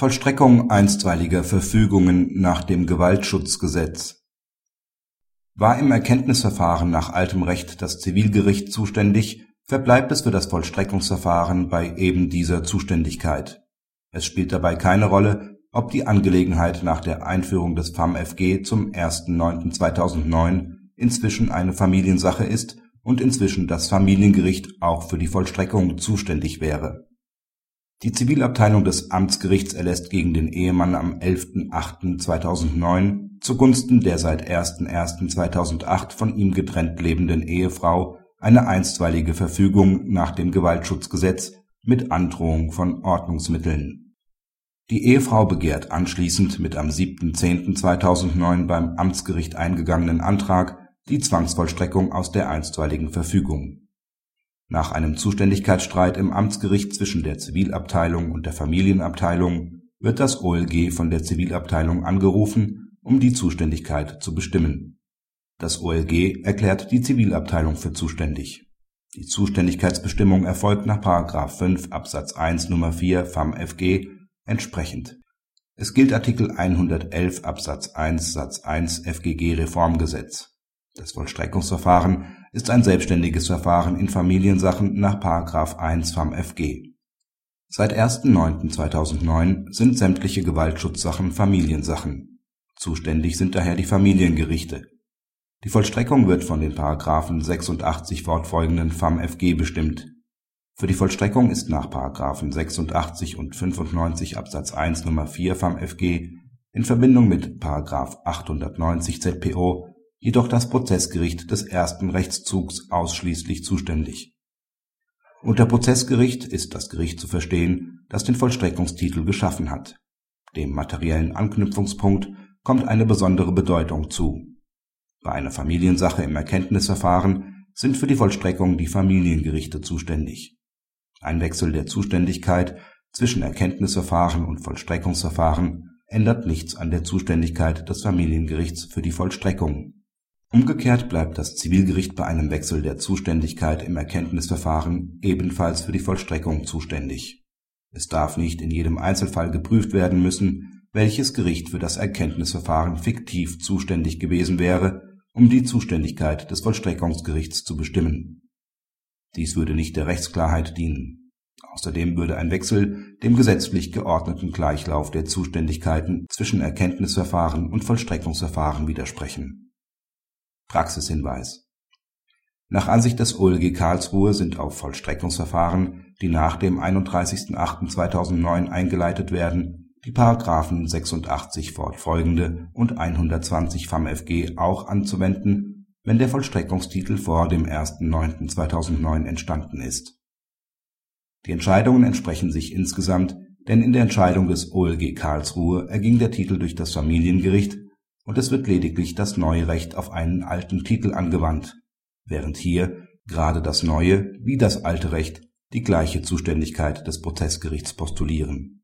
Vollstreckung einstweiliger Verfügungen nach dem Gewaltschutzgesetz War im Erkenntnisverfahren nach altem Recht das Zivilgericht zuständig, verbleibt es für das Vollstreckungsverfahren bei eben dieser Zuständigkeit. Es spielt dabei keine Rolle, ob die Angelegenheit nach der Einführung des FamFG zum 1.9.2009 inzwischen eine Familiensache ist und inzwischen das Familiengericht auch für die Vollstreckung zuständig wäre die Zivilabteilung des Amtsgerichts erlässt gegen den Ehemann am 11.08.2009 zugunsten der seit 01.01.2008 von ihm getrennt lebenden Ehefrau eine einstweilige Verfügung nach dem Gewaltschutzgesetz mit Androhung von Ordnungsmitteln. Die Ehefrau begehrt anschließend mit am 7.10.2009 beim Amtsgericht eingegangenen Antrag die Zwangsvollstreckung aus der einstweiligen Verfügung nach einem Zuständigkeitsstreit im Amtsgericht zwischen der Zivilabteilung und der Familienabteilung wird das OLG von der Zivilabteilung angerufen, um die Zuständigkeit zu bestimmen. Das OLG erklärt die Zivilabteilung für zuständig. Die Zuständigkeitsbestimmung erfolgt nach § 5 Absatz 1 Nr. 4 FamFG entsprechend. Es gilt Artikel 111 Absatz 1 Satz 1 FGG Reformgesetz. Das Vollstreckungsverfahren ist ein selbstständiges Verfahren in Familiensachen nach § 1 FamFG. Seit 1.9.2009 sind sämtliche Gewaltschutzsachen Familiensachen. Zuständig sind daher die Familiengerichte. Die Vollstreckung wird von den § 86 fortfolgenden FamFG bestimmt. Für die Vollstreckung ist nach § 86 und 95 Absatz 1 Nr. 4 FamFG in Verbindung mit § 890 ZPO jedoch das Prozessgericht des ersten Rechtszugs ausschließlich zuständig. Unter Prozessgericht ist das Gericht zu verstehen, das den Vollstreckungstitel geschaffen hat. Dem materiellen Anknüpfungspunkt kommt eine besondere Bedeutung zu. Bei einer Familiensache im Erkenntnisverfahren sind für die Vollstreckung die Familiengerichte zuständig. Ein Wechsel der Zuständigkeit zwischen Erkenntnisverfahren und Vollstreckungsverfahren ändert nichts an der Zuständigkeit des Familiengerichts für die Vollstreckung Umgekehrt bleibt das Zivilgericht bei einem Wechsel der Zuständigkeit im Erkenntnisverfahren ebenfalls für die Vollstreckung zuständig. Es darf nicht in jedem Einzelfall geprüft werden müssen, welches Gericht für das Erkenntnisverfahren fiktiv zuständig gewesen wäre, um die Zuständigkeit des Vollstreckungsgerichts zu bestimmen. Dies würde nicht der Rechtsklarheit dienen. Außerdem würde ein Wechsel dem gesetzlich geordneten Gleichlauf der Zuständigkeiten zwischen Erkenntnisverfahren und Vollstreckungsverfahren widersprechen Praxishinweis Nach Ansicht des OLG Karlsruhe sind auf Vollstreckungsverfahren, die nach dem 31.08.2009 eingeleitet werden, die § 86 fortfolgende und 120 FamFG auch anzuwenden, wenn der Vollstreckungstitel vor dem 1.09.2009 entstanden ist. Die Entscheidungen entsprechen sich insgesamt, denn in der Entscheidung des OLG Karlsruhe erging der Titel durch das Familiengericht und es wird lediglich das neue Recht auf einen alten Titel angewandt, während hier gerade das neue wie das alte Recht die gleiche Zuständigkeit des Prozessgerichts postulieren